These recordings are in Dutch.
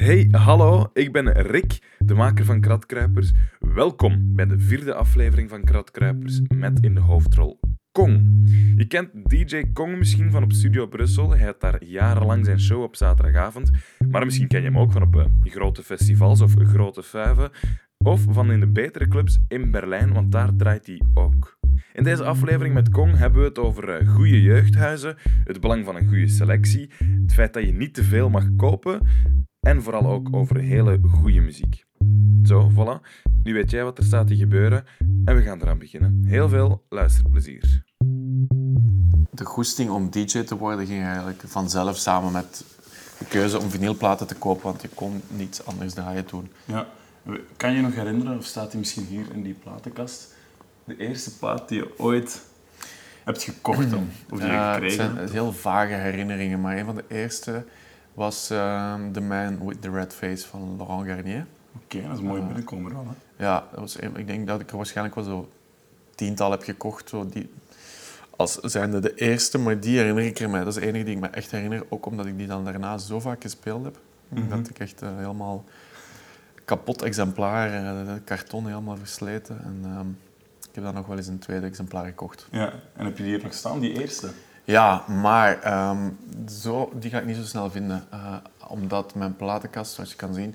Hey, hallo, ik ben Rick, de maker van Kratkruipers. Welkom bij de vierde aflevering van Kratkruipers met in de hoofdrol Kong. Je kent DJ Kong misschien van op Studio Brussel. Hij had daar jarenlang zijn show op zaterdagavond. Maar misschien ken je hem ook van op eh, grote festivals of grote fuiven. Of van in de betere clubs in Berlijn, want daar draait hij ook. In deze aflevering met Kong hebben we het over eh, goede jeugdhuizen, het belang van een goede selectie, het feit dat je niet te veel mag kopen en vooral ook over hele goede muziek. Zo, voilà. Nu weet jij wat er staat te gebeuren en we gaan eraan beginnen. Heel veel luisterplezier. De goesting om DJ te worden ging eigenlijk vanzelf samen met de keuze om vinylplaten te kopen, want je kon niets anders draaien toen. Ja. Kan je nog herinneren, of staat hij misschien hier in die platenkast, de eerste plaat die je ooit hebt gekocht dan? Of die je Ja, het gekregen? zijn heel vage herinneringen, maar een van de eerste was ehm, The Man with the Red Face van Laurent Garnier. Oké, dat is een mooie binnenkomer dan. Hè? Ja, dat was, ik denk dat ik er waarschijnlijk wel zo tiental heb gekocht. Zo die, als zijnde de eerste, maar die herinner ik er mij. Dat is de enige die ik me echt herinner, ook omdat ik die dan daarna zo vaak gespeeld heb. Dat ik echt eh, helemaal kapot exemplaar, eh, karton helemaal versleten. En ehm, ik heb dan nog wel eens een tweede exemplaar gekocht. Ja. En heb je die hier nog staan, die eerste? Ja, maar ehm, zo, die ga ik niet zo snel vinden. eh, omdat mijn platenkast, zoals je kan zien,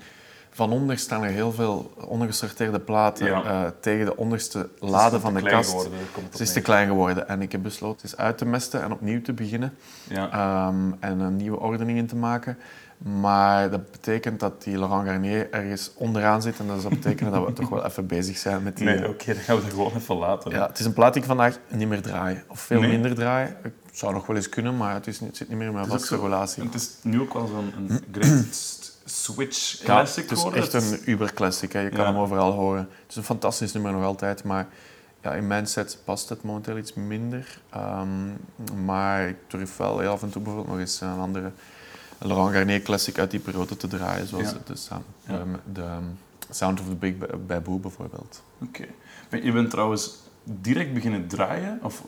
van onder staan er heel veel ondergesorteerde platen Ja. eh, tegen de onderste lade van de kast. geworden, het Het is te klein geworden en ik heb besloten het uit te mesten en opnieuw te beginnen Ja. ehm, en een nieuwe ordening in te maken. Maar dat betekent dat die Laurent Garnier ergens onderaan zit en dat zou betekenen dat we toch wel even bezig zijn met die... Nee, oké, dan gaan we dat gewoon even laten. hè. Ja, het is een plaat die ik vandaag niet meer draai. Of veel Nee? minder draai. Het zou nog wel eens kunnen, maar het, is, niet- het zit niet meer in mijn vaste relatie. Het is nu ook wel zo'n greatest switch Ja, classic het is echt een uber-classic. hè. Je kan Ja. hem overal horen. Het is een fantastisch nummer nog altijd, maar ja, in mijn set past het momenteel iets minder. Ehm, maar ik durf wel heel af en toe bijvoorbeeld nog eens een andere Laurent Garnier classic uit die periode te draaien, zoals Ja. de, sound, Ja. de, de, ehm, Sound of the Big Ba- Babu bijvoorbeeld. Oké. Je bent trouwens direct beginnen draaien, of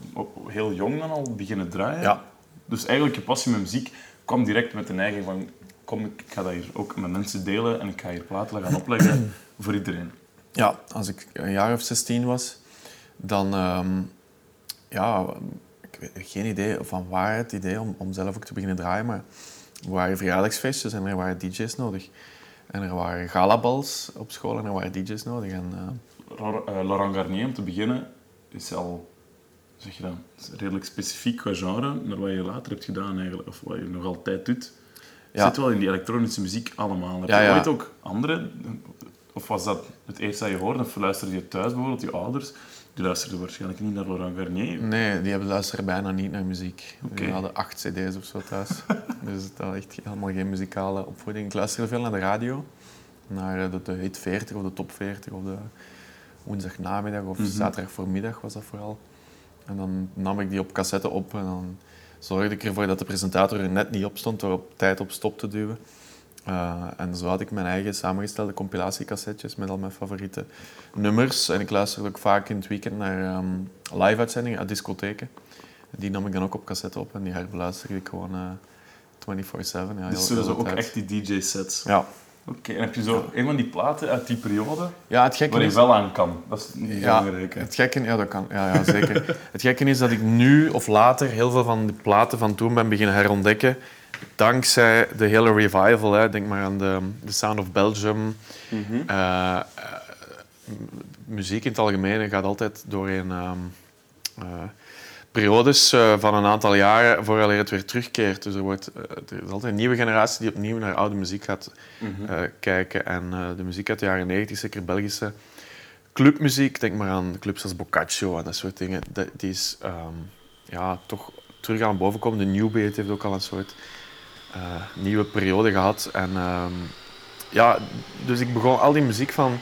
heel jong dan al beginnen draaien. Ja. Dus eigenlijk je passie met muziek kwam direct met de neiging van kom, ik ga dat hier ook met mensen delen en ik ga hier platen gaan opleggen voor iedereen. Ja, als ik een jaar of 16 was, dan... ehm, ja, ik weet geen idee van waar het idee om, om zelf ook te beginnen draaien, maar er waren verjaardagsfeestjes en er waren DJ's nodig. En er waren galabals op school en er waren DJ's nodig. En, eh, eh, Laurent Garnier, om te beginnen, is al zeg je dat, is redelijk specifiek qua genre naar wat je later hebt gedaan eigenlijk, of wat je nog altijd doet. Ja. Zit wel in die elektronische muziek allemaal. Heb je ja. ooit ook andere, of was dat het eerste dat je hoorde, of luisterde je thuis bijvoorbeeld, je ouders, die luisterden waarschijnlijk niet naar Laurent Garnier. nee, die hebben luisteren bijna niet naar muziek. Oké. Die hadden acht cd's of zo thuis. dus het was echt helemaal geen muzikale opvoeding. Ik luisterde veel naar de radio. Naar eh, de, de hit 40 of de top 40 of de woensdagnamiddag of Mhm. zaterdag voormiddag was dat vooral. En dan nam ik die op cassette op en dan zorgde ik ervoor dat de presentator er net niet op stond door op tijd op stop te duwen. Eh, en zo had ik mijn eigen samengestelde compilatiecassettes met al mijn favoriete nummers. En ik luisterde ook vaak in het weekend naar ehm, live-uitzendingen uit discotheken. Die nam ik dan ook op cassette op en die herbeluisterde ik gewoon eh 24-7. Ja, Dus heel- zo heel de ook tijd. echt die DJ-sets. Ja. Oké, en heb je zo een van die platen uit die periode ja, het gekke waar je is... wel aan kan? Dat is niet Ja, belangrijk. hè? het gekke, ja, dat kan. Ja, ja, zeker. het gekke is dat ik nu of later heel veel van de platen van toen ben beginnen herontdekken. Dankzij de hele revival. Hè. Denk maar aan de, Sound of Belgium. Mhm. Eh, eh, muziek in het algemeen gaat altijd doorheen ehm, eh, periodes eh, van een aantal jaren voordat het weer terugkeert. Dus er, wordt, eh, er is altijd een nieuwe generatie die opnieuw naar oude muziek gaat Mhm. eh, kijken. En de muziek uit de jaren 90, zeker Belgische clubmuziek, denk maar aan clubs als Boccaccio en dat soort dingen, dat- die is ehm, ja, toch terug aan boven komen. De New Beat heeft ook al een soort nieuwe periode gehad. En ehm, ja, dus ik begon al die muziek van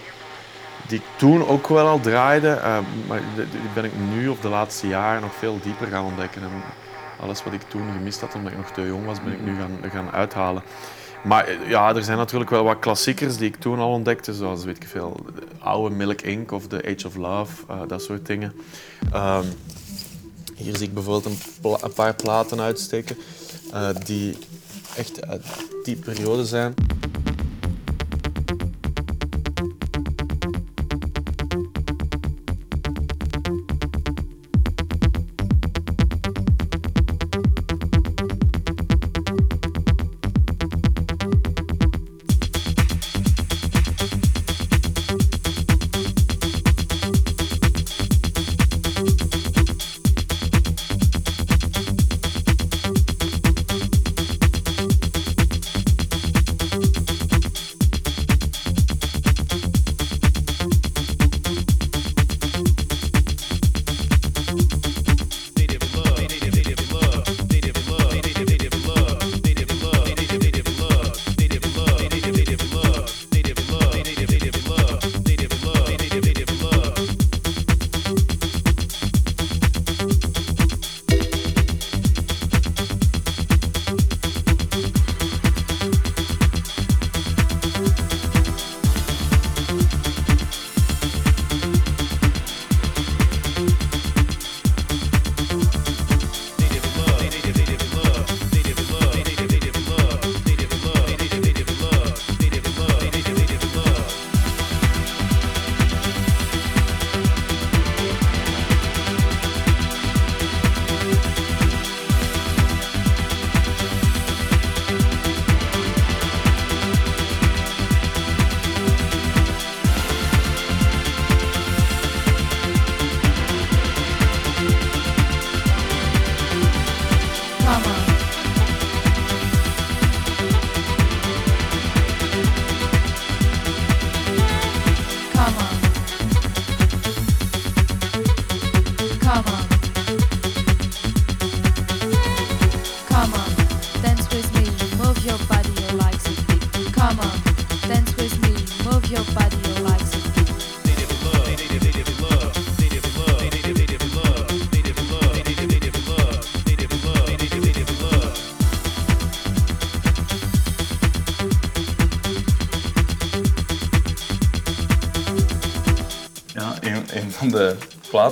die ik toen ook wel al draaide, eh, maar die ben ik nu of de laatste jaren nog veel dieper gaan ontdekken. En alles wat ik toen gemist had, omdat ik nog te jong was, ben ik nu gaan, gaan uithalen. Maar eh, ja, er zijn natuurlijk wel wat klassiekers die ik toen al ontdekte, zoals weet ik veel, de oude Milk Inc. of The Age of Love, eh, dat soort dingen. Ehm, hier zie ik bijvoorbeeld een, pla- een paar platen uitsteken die echt uit die periode zijn.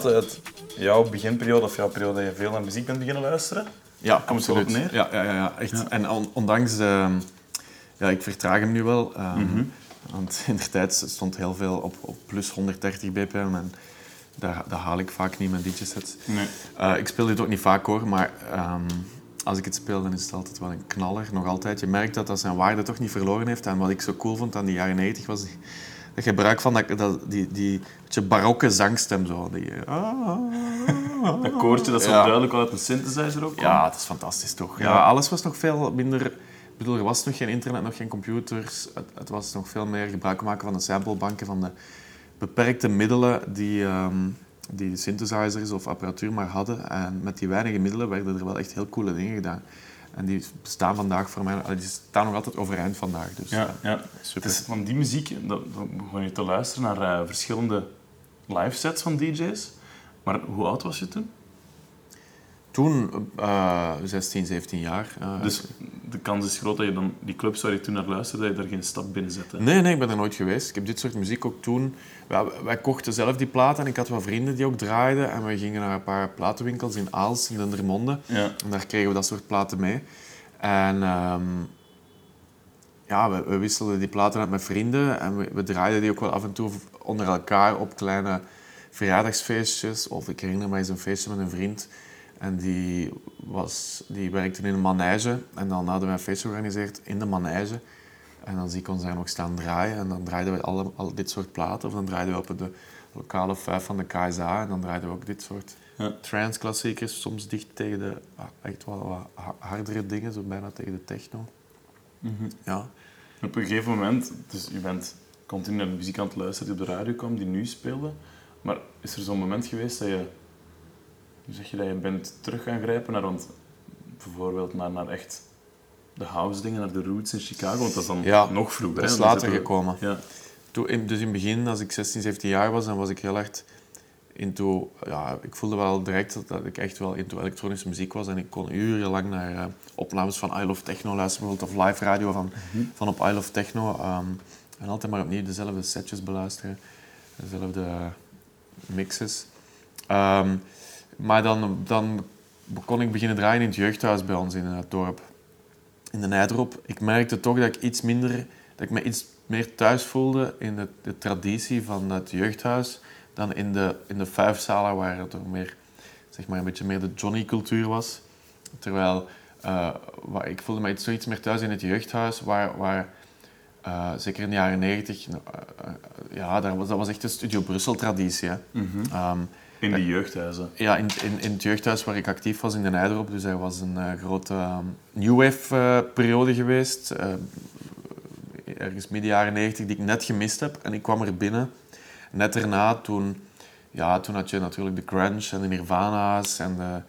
Uit jouw beginperiode, of jouw periode dat je veel naar muziek bent beginnen luisteren. Ja, Komt het erop absoluut. neer? Ja, ja, ja, ja echt. Ja. En on- ondanks de... Ja, ik vertraag hem nu wel. ehm, Mhm. Want in de tijd stond heel veel op, op plus 130 bpm. En dat, dat haal ik vaak niet met DJ-sets. Nee. Eh, ik speel dit ook niet vaak hoor, maar ehm, als ik het speel, dan is het altijd wel een knaller. Nog altijd. Je merkt dat dat zijn waarde toch niet verloren heeft. En wat ik zo cool vond aan die jaren 90 was die, dat gebruik van dat, dat, die, die beetje barokke zangstem. Zo. Die, ah, Dat koortje, dat is Ja. wel duidelijk uit een synthesizer ook. ja, het is fantastisch toch? Ja. Ja. alles was nog veel minder... Ik bedoel, er was nog geen internet, nog geen computers. Het, het was nog veel meer gebruik maken van de samplebanken, van de beperkte middelen die, ehm, die synthesizers of apparatuur maar hadden. En met die weinige middelen werden er wel echt heel coole dingen gedaan. En die bestaan vandaag voor mij... Die staan nog altijd overeind vandaag. Dus, Ja, eh, ja. super. Het is van die muziek, dat, begon je te luisteren naar eh, verschillende live sets van DJ's. Maar hoe oud was je toen? Toen, eh 16, 17 jaar. eh, Dus de kans is groot dat je dan die clubs waar je toen naar luisterde, dat je daar geen stap binnen zette. Nee, nee, ik ben er nooit geweest. Ik heb dit soort muziek ook toen... Wij, wij kochten zelf die platen en ik had wat vrienden die ook draaiden. En we gingen naar een paar platenwinkels in Aals, in Dendermonde. Ja. En daar kregen we dat soort platen mee. En ehm, ja, we, we wisselden die platen uit met vrienden. En we, we draaiden die ook wel af en toe onder elkaar op kleine verjaardagsfeestjes. Of ik herinner me eens een feestje met een vriend. En die, was, die werkte in een manege. En dan hadden we een feest georganiseerd in de manege. En dan zie ik ons daar nog staan draaien. En dan draaiden we alle, al dit soort platen. Of dan draaiden we op de lokale vijf van de KSA. En dan draaiden we ook dit soort Ja. trance-klassiekers. Soms dicht tegen de ah, echt wel wat ha- hardere dingen. Zo bijna tegen de techno. Mhm. Ja. Op een gegeven moment, dus je bent continu naar de muziek aan het luisteren die op de radio kwam, die nu speelde. Maar is er zo'n moment geweest dat je, hoe zeg je dat, je bent terug gaan grijpen naar, want bijvoorbeeld naar, naar echt de house dingen, naar de roots in Chicago, want dat is dan Ja, nog vroeger. Dat is later we- gekomen. Ja. Toen, dus in het begin, als ik 16, 17 jaar was, dan was ik heel hard into... Ja, ik voelde wel direct dat, dat ik echt wel into elektronische muziek was. En ik kon urenlang naar eh, opnames van I Love Techno luisteren, bijvoorbeeld, of live radio van, van op I Love Techno. ehm, en altijd maar opnieuw dezelfde setjes beluisteren. Dezelfde mixes. Ehm, maar dan, dan kon ik beginnen draaien in het jeugdhuis bij ons in het dorp. In de Nijdrop. Ik merkte toch dat ik iets minder... Dat ik me iets meer thuis voelde in de, de traditie van het jeugdhuis dan in de, in de vijfzalen waar het toch meer, zeg maar, een beetje meer de Johnny-cultuur was. Terwijl eh, waar, ik voelde me iets, zoiets meer thuis in het jeugdhuis, waar, waar eh, zeker in de jaren negentig, eh, ja, daar was, dat was echt een Studio Brussel-traditie. Ehm, In die jeugdhuizen. ja, in, in, in het jeugdhuis waar ik actief was in de Nijderop. Dus er was een eh, grote ehm, New Wave-periode geweest. eh, ergens midden jaren 90 die ik net gemist heb. En ik kwam er binnen. Net daarna, toen, ja, toen had je natuurlijk de grunge en de Nirvana's en de,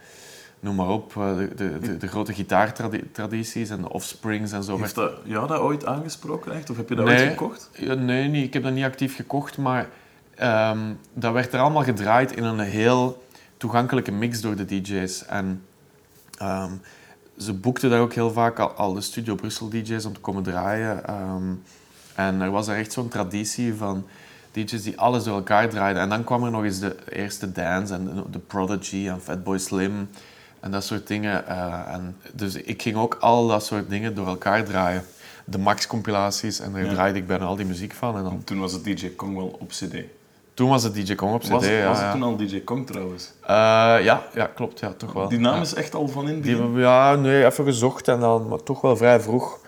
noem maar op, eh, de, de, de, de grote gitaartradities en de offsprings en zo. Heeft dat jou dat ooit aangesproken echt? Of heb je dat Nee. ooit gekocht? Nee, niet. ik heb dat niet actief gekocht, maar ehm, dat werd er allemaal gedraaid in een heel toegankelijke mix door de DJ's. En ehm, ze boekten daar ook heel vaak al, al de Studio Brussel DJ's om te komen draaien. Ehm, en er was er echt zo'n traditie van DJ's die alles door elkaar draaiden. En dan kwam er nog eens de eerste dance en de, de Prodigy en Fatboy Slim en dat soort dingen. eh, en dus ik ging ook al dat soort dingen door elkaar draaien. De Max-compilaties en daar Ja. draaide ik bijna al die muziek van. En dan, Toen was het DJ Kong wel op CD. Toen was het DJ Kong op CD. Was, ja, was het ja. toen al DJ Kong trouwens? Eh, ja, ja, klopt. Ja, toch wel. Die naam Ja. is echt al van in Die, ja, nee, even gezocht en dan maar toch wel vrij vroeg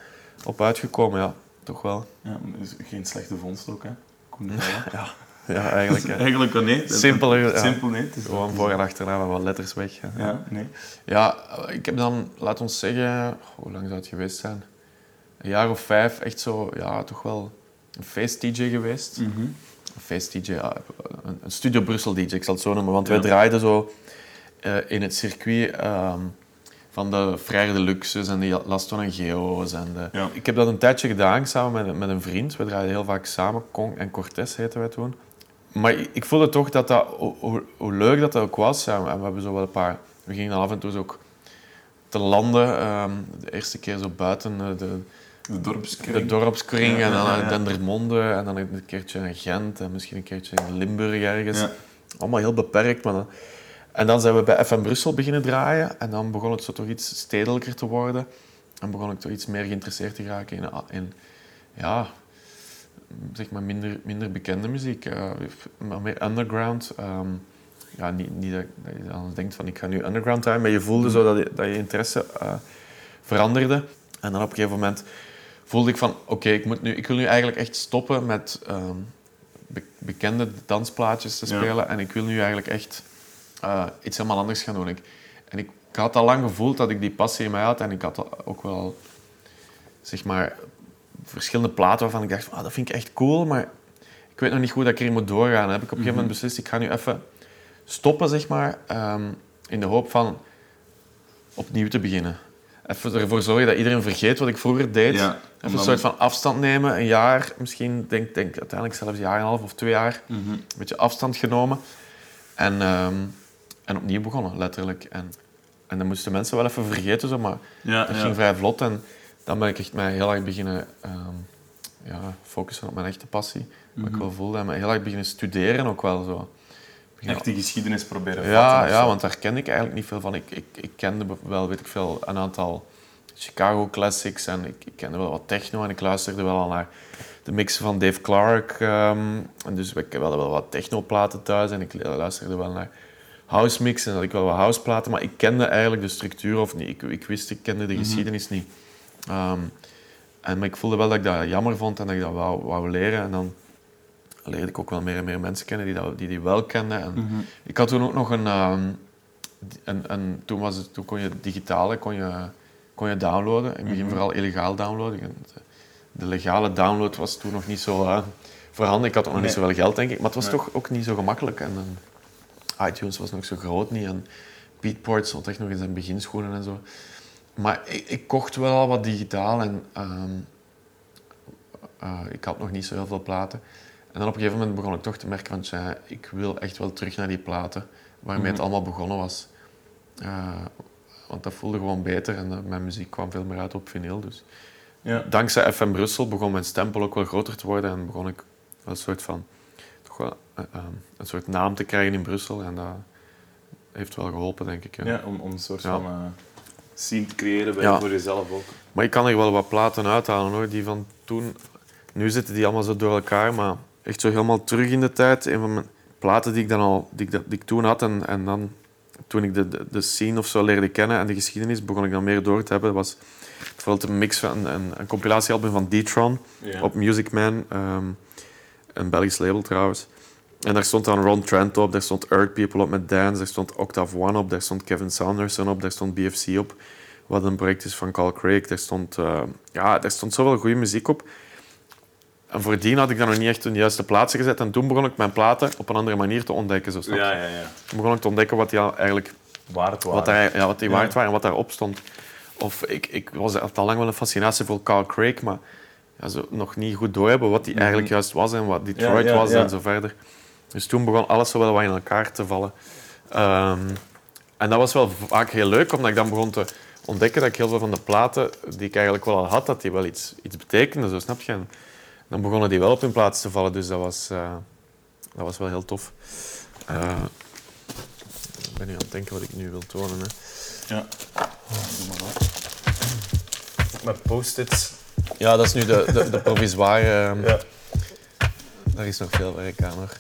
op uitgekomen, ja. Toch wel. Ja, is geen slechte vondst ook, hè? Bellen. Ja, ja eigenlijk. Eigenlijk wel nee. Simpeler, ja. Simpel nee. Het is- Gewoon voor en achternaam wat letters weg. hè. Ja, nee. Ja, ik heb dan, laat ons zeggen, hoe lang zou het geweest zijn? Een jaar of vijf, echt zo, ja, toch wel een feest-DJ geweest. Een feest-DJ, ja, een, een Studio Brussel DJ, ik zal het zo noemen. Want wij Ja. draaiden zo eh, in het circuit ehm, van de Frère de Luxus en de Laston en Geo's. En de... Ja. Ik heb dat een tijdje gedaan samen met, met een vriend. We draaiden heel vaak samen. Kong en Cortés heten wij toen. Maar ik, ik voelde toch dat dat, hoe, leuk dat dat ook was. Ja, en we hebben zo wel een paar... We gingen dan af en toe ook te landen. ehm, de eerste keer zo buiten eh, de, De dorpskring. de dorpskring. En dan ja. Dendermonde. En dan een keertje in Gent. En misschien een keertje in Limburg ergens. Ja. Allemaal heel beperkt. Maar dan... En dan zijn we bij FM Brussel beginnen draaien. En dan begon het zo toch iets stedelijker te worden. En begon ik toch iets meer geïnteresseerd te raken in, in ja, zeg maar minder, minder bekende muziek. eh, maar meer underground. Ehm, ja, niet, niet dat, dat je dan denkt van ik ga nu underground draaien, maar je voelde zo dat je, dat je interesse eh, veranderde. En dan op een gegeven moment voelde ik van oké, ik ik, nu ik wil nu eigenlijk echt stoppen met ehm, be- bekende dansplaatjes te Ja. spelen. En ik wil nu eigenlijk echt eh, iets helemaal anders gaan doen. Ik, en ik, ik had al lang gevoeld dat ik die passie in mij had. En ik had ook wel, zeg maar, verschillende platen waarvan ik dacht, ah, dat vind ik echt cool, maar ik weet nog niet goed dat ik erin moet doorgaan. Dan heb ik op een gegeven moment beslist, ik ga nu even stoppen, zeg maar, ehm, in de hoop van opnieuw te beginnen. Even ervoor zorgen dat iedereen vergeet wat ik vroeger deed. Ja, Even en een soort van afstand nemen, een jaar, misschien denk, denk uiteindelijk zelfs een jaar en een half of twee jaar, Mhm. een beetje afstand genomen. En, ehm, en opnieuw begonnen, letterlijk. En, en dan moesten mensen wel even vergeten, zo, maar Ja, dat ja. ging vrij vlot. En dan ben ik echt mij heel erg beginnen ehm, ja, focussen op mijn echte passie. Wat ik wel voelde. En me heel erg beginnen studeren ook wel zo. Echt die geschiedenis proberen ja, vatten ja, want daar ken ik eigenlijk niet veel van. Ik, ik, ik kende wel, weet ik veel, een aantal Chicago classics en ik, ik kende wel wat techno en ik luisterde wel al naar de mixen van Dave Clark. ehm, en dus ik had wel wat technoplaten thuis en ik luisterde wel naar house mixen en had ik wel wat houseplaten, maar ik kende eigenlijk de structuur of niet. Ik, ik wist, ik kende de geschiedenis niet. Ehm, en, maar ik voelde wel dat ik dat jammer vond en dat ik dat wou, wou leren. En dan leerde ik ook wel meer en meer mensen kennen die dat, die, die wel kenden. En Mhm. Ik had toen ook nog een... ehm, een toen, was het, toen kon je digitale kon je, kon je downloaden. In het begin vooral illegaal downloaden. En de- De legale download was toen nog niet zo eh, voorhanden. Ik had ook nog niet zoveel geld, denk ik. Maar het was Nee. toch ook niet zo gemakkelijk. En, eh, iTunes was nog zo groot niet. En Beatport stond echt nog in zijn beginschoenen en zo. Maar ik, ik kocht wel al wat digitaal. En ehm, eh, ik had nog niet zo heel veel platen. En dan op een gegeven moment begon ik toch te merken van... tja, ik wil echt wel terug naar die platen waarmee het allemaal begonnen was. Eh, want dat voelde gewoon beter en eh, mijn muziek kwam veel meer uit op vinyl. Dus. Ja. Dankzij FM Brussel begon mijn stempel ook wel groter te worden en begon ik een soort van toch wel, eh, een soort naam te krijgen in Brussel. En dat heeft wel geholpen, denk ik. Ja. Ja, om, om een soort Ja. van scene te creëren bij, Ja. voor jezelf ook. Maar ik kan er wel wat platen uithalen hoor, die van toen. Nu zitten die allemaal zo door elkaar, maar echt zo helemaal terug in de tijd. Een van mijn platen die ik, dan al, die ik, dat- die ik toen had en, en dan toen ik de, de, de scene of zo leerde kennen en de geschiedenis begon ik dan meer door te hebben, was bijvoorbeeld een mix van een, een compilatiealbum van D-Tron op Music Man, ehm, een Belgisch label trouwens. En daar stond dan Ron Trent op, daar stond Earth People op met Dance, daar stond Octave One op, daar stond Kevin Saunderson op, daar stond BFC op, wat een project is van Carl Craig. Daar stond, eh, ja, daar stond zoveel goede muziek op. En voordien had ik dat nog niet echt in de juiste plaatsen gezet. En toen begon ik mijn platen op een andere manier te ontdekken. Zo, snap je? Ja, ja, ja. Toen begon ik te ontdekken wat die eigenlijk Waar het wat, daar, ja, wat die waard waren en wat daarop stond. Of ik, ik was had al lang wel een fascinatie voor Carl Craig, maar ja, zo nog niet goed doorhebben wat die eigenlijk juist was en wat Detroit Mhm. Was en zo verder. Dus toen begon alles zo wel wat in elkaar te vallen. Ehm, en dat was wel vaak heel leuk, omdat ik dan begon te ontdekken dat ik heel veel van de platen die ik eigenlijk wel al had, dat die wel iets, iets betekenden, zo snap je. En dan begonnen die wel op hun plaats te vallen, dus dat was, eh, dat was wel heel tof. Eh, ik ben nu aan het denken wat ik nu wil tonen. Hè. Ja. Doe maar wat. Met post-its. Ja, dat is nu de, de, de provisoire. ehm, Ja. Daar is nog veel werk aan hoor.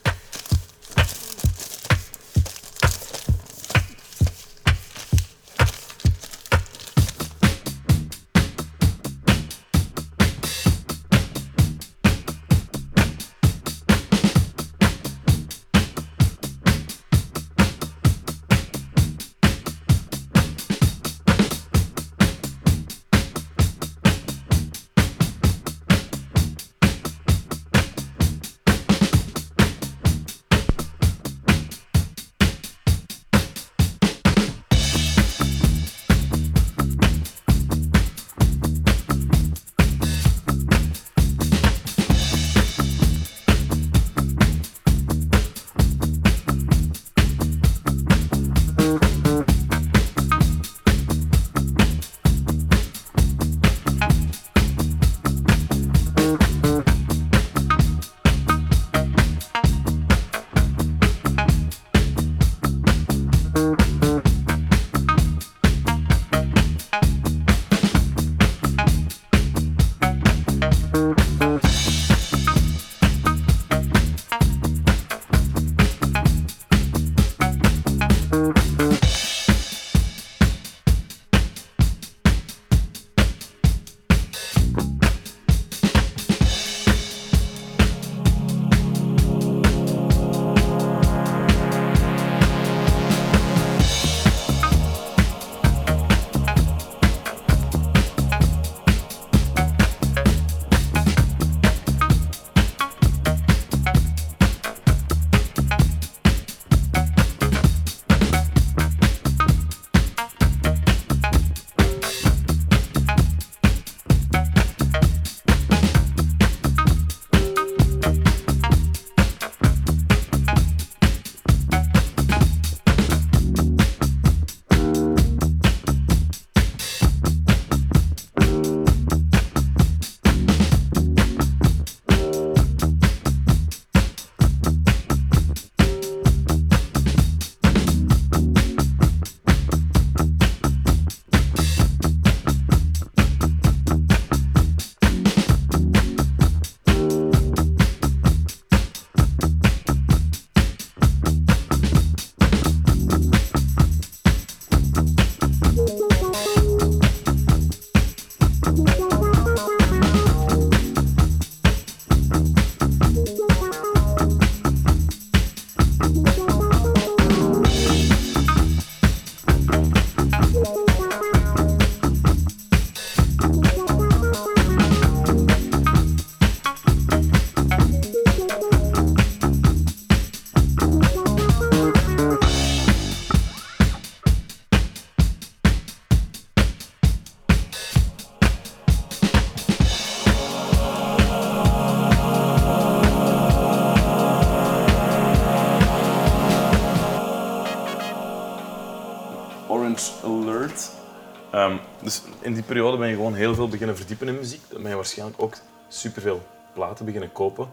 In die periode ben je gewoon heel veel beginnen verdiepen in muziek. Dan ben je waarschijnlijk ook superveel platen beginnen kopen.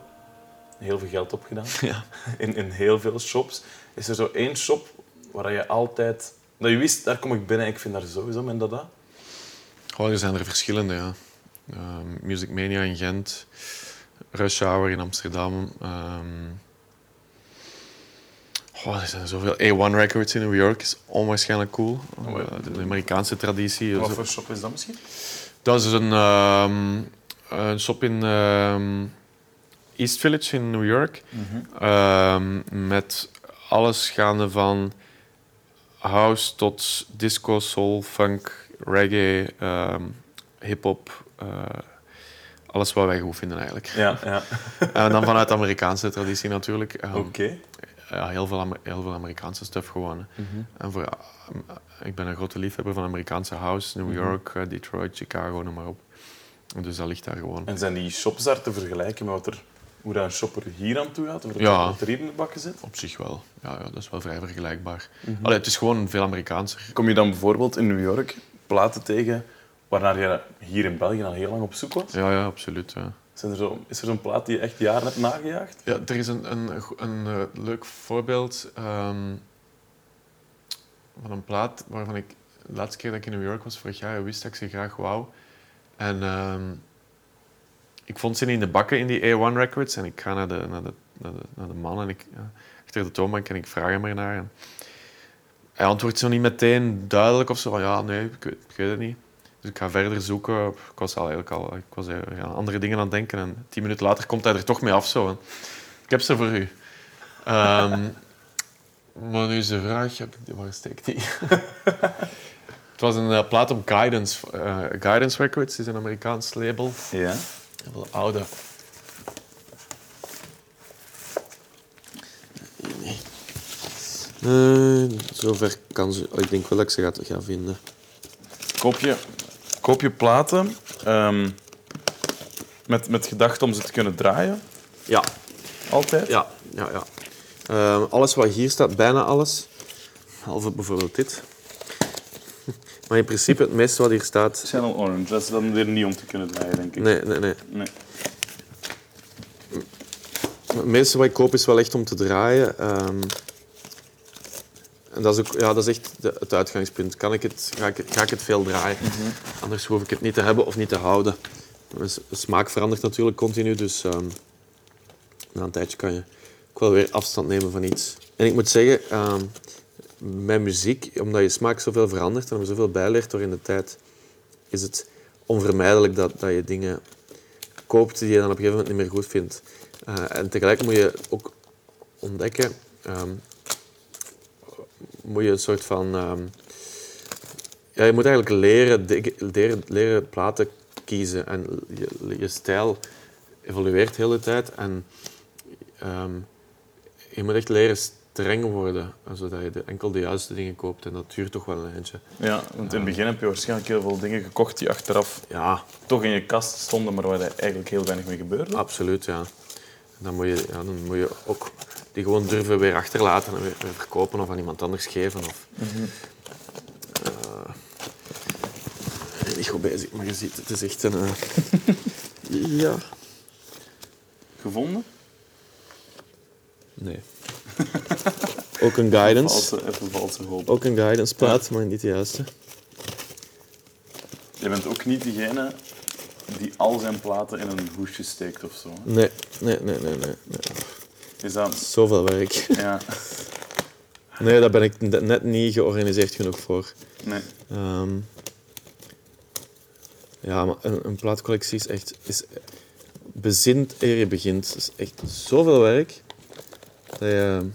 Heel veel geld opgedaan. Ja. In, in heel veel shops. Is er zo één shop waar je altijd... Dat je wist, daar kom ik binnen en ik vind daar sowieso mijn dada. Gewoon, er zijn er verschillende, ja. Ehm, Music Mania in Gent, Rush Hour in Amsterdam. ehm oh, er zijn zoveel. A1 Records in New York is onwaarschijnlijk cool. Oh, ja. Eh, de Amerikaanse traditie. Wat voor shop is dat misschien? Dat is een, ehm, een shop in ehm, East Village in New York. Ehm, met alles gaande van house tot disco, soul, funk, reggae, hip-hop. eh, alles wat wij goed vinden eigenlijk. Ja, ja. En dan vanuit de Amerikaanse traditie natuurlijk. Oké. Ja, heel, veel Amer- heel veel Amerikaanse stuff gewoon. hè. En voor, eh, ik ben een grote liefhebber van Amerikaanse house, New York, eh, Detroit, Chicago, noem maar op. Dus dat ligt daar gewoon. En zijn die shops daar te vergelijken met wat er, hoe dat een shopper hier aan toe gaat? Of Ja. wat er hier in de bakken zit? Op zich wel. Ja, ja dat is wel vrij vergelijkbaar. Allee, het is gewoon veel Amerikaanser. Kom je dan bijvoorbeeld in New York platen tegen waarnaar je hier in België al heel lang op zoek was? Ja, ja, absoluut. Ja. Zo, is er zo'n plaat die je echt jaren hebt nagejaagd? Ja, er is een, een, een, eh, leuk voorbeeld ehm, van een plaat waarvan ik de laatste keer dat ik in New York was vorig jaar wist dat ik ze graag wou. En ehm, ik vond ze in de bakken in die A1 Records en ik ga naar de, naar de, naar de, naar de man en ik, ja, achter de toonbank en ik vraag hem ernaar. En hij antwoordt zo niet meteen duidelijk of zo van ja, nee, ik weet, ik weet het niet. Dus ik ga verder zoeken. Ik was al eigenlijk al ik was aan andere dingen aan het denken en tien minuten later komt hij er toch mee af zo. En ik heb ze voor u. Ehm, maar nu is de vraag, heb ik die- waar steekt die? het was een eh, plaat op Guidance. eh, Guidance Records is een Amerikaans label. Ja. Heel veel oude. Nee, zover kan ze. Ik denk wel dat ik ze ga, ga vinden. Koop je, koop je platen ehm, met, met gedachte om ze te kunnen draaien? Ja, Altijd? ja, ja. ja. Ehm, alles wat hier staat, bijna alles. Behalve bijvoorbeeld dit. Maar in principe, het meeste wat hier staat. Channel Orange, dat is dan weer niet om te kunnen draaien, denk ik. Nee, nee, nee. Nee. Het meeste wat ik koop is wel echt om te draaien. Ehm, en dat is, ook, ja, dat is echt de- het uitgangspunt. Kan ik het, ga, ik, ga ik het veel draaien? Anders hoef ik het niet te hebben of niet te houden. De smaak verandert natuurlijk continu, dus ehm, na een tijdje kan je ook wel weer afstand nemen van iets. En ik moet zeggen, met muziek, omdat je smaak zoveel verandert en er zoveel bijleert door in de tijd, is het onvermijdelijk dat, dat je dingen koopt die je dan op een gegeven moment niet meer goed vindt. Eh, en tegelijk moet je ook ontdekken, ehm, moet je een soort van... ehm, ja, je moet eigenlijk leren, leren, leren platen kiezen. En je, je stijl evolueert de hele tijd. En ehm, je moet echt leren streng worden, zodat je de, enkel de juiste dingen koopt. En dat duurt toch wel een eindje. Ja, want in het begin heb je waarschijnlijk heel veel dingen gekocht die achteraf Ja, toch in je kast stonden, maar waar er eigenlijk heel weinig mee gebeurde. Absoluut, ja. Dan moet je, ja, dan moet je ook die gewoon durven weer achterlaten en weer, weer verkopen of aan iemand anders geven. Of, Eh, ik ben niet goed bezig, maar je ziet, het is echt een... eh, ja. Gevonden? Nee. ook een guidance. Valse, even valse hoop. Ook een guidance plaat, maar niet de juiste. Je bent ook niet diegene die al zijn platen in een hoesje steekt of zo. Nee, nee, nee, nee, nee. nee. Is dat... Zoveel werk. Ja, Nee, daar ben ik net niet georganiseerd genoeg voor. nee. Ehm, ja, maar een, een plaatcollectie is echt... Is bezint eer je begint. Het is echt zoveel werk. Dat je,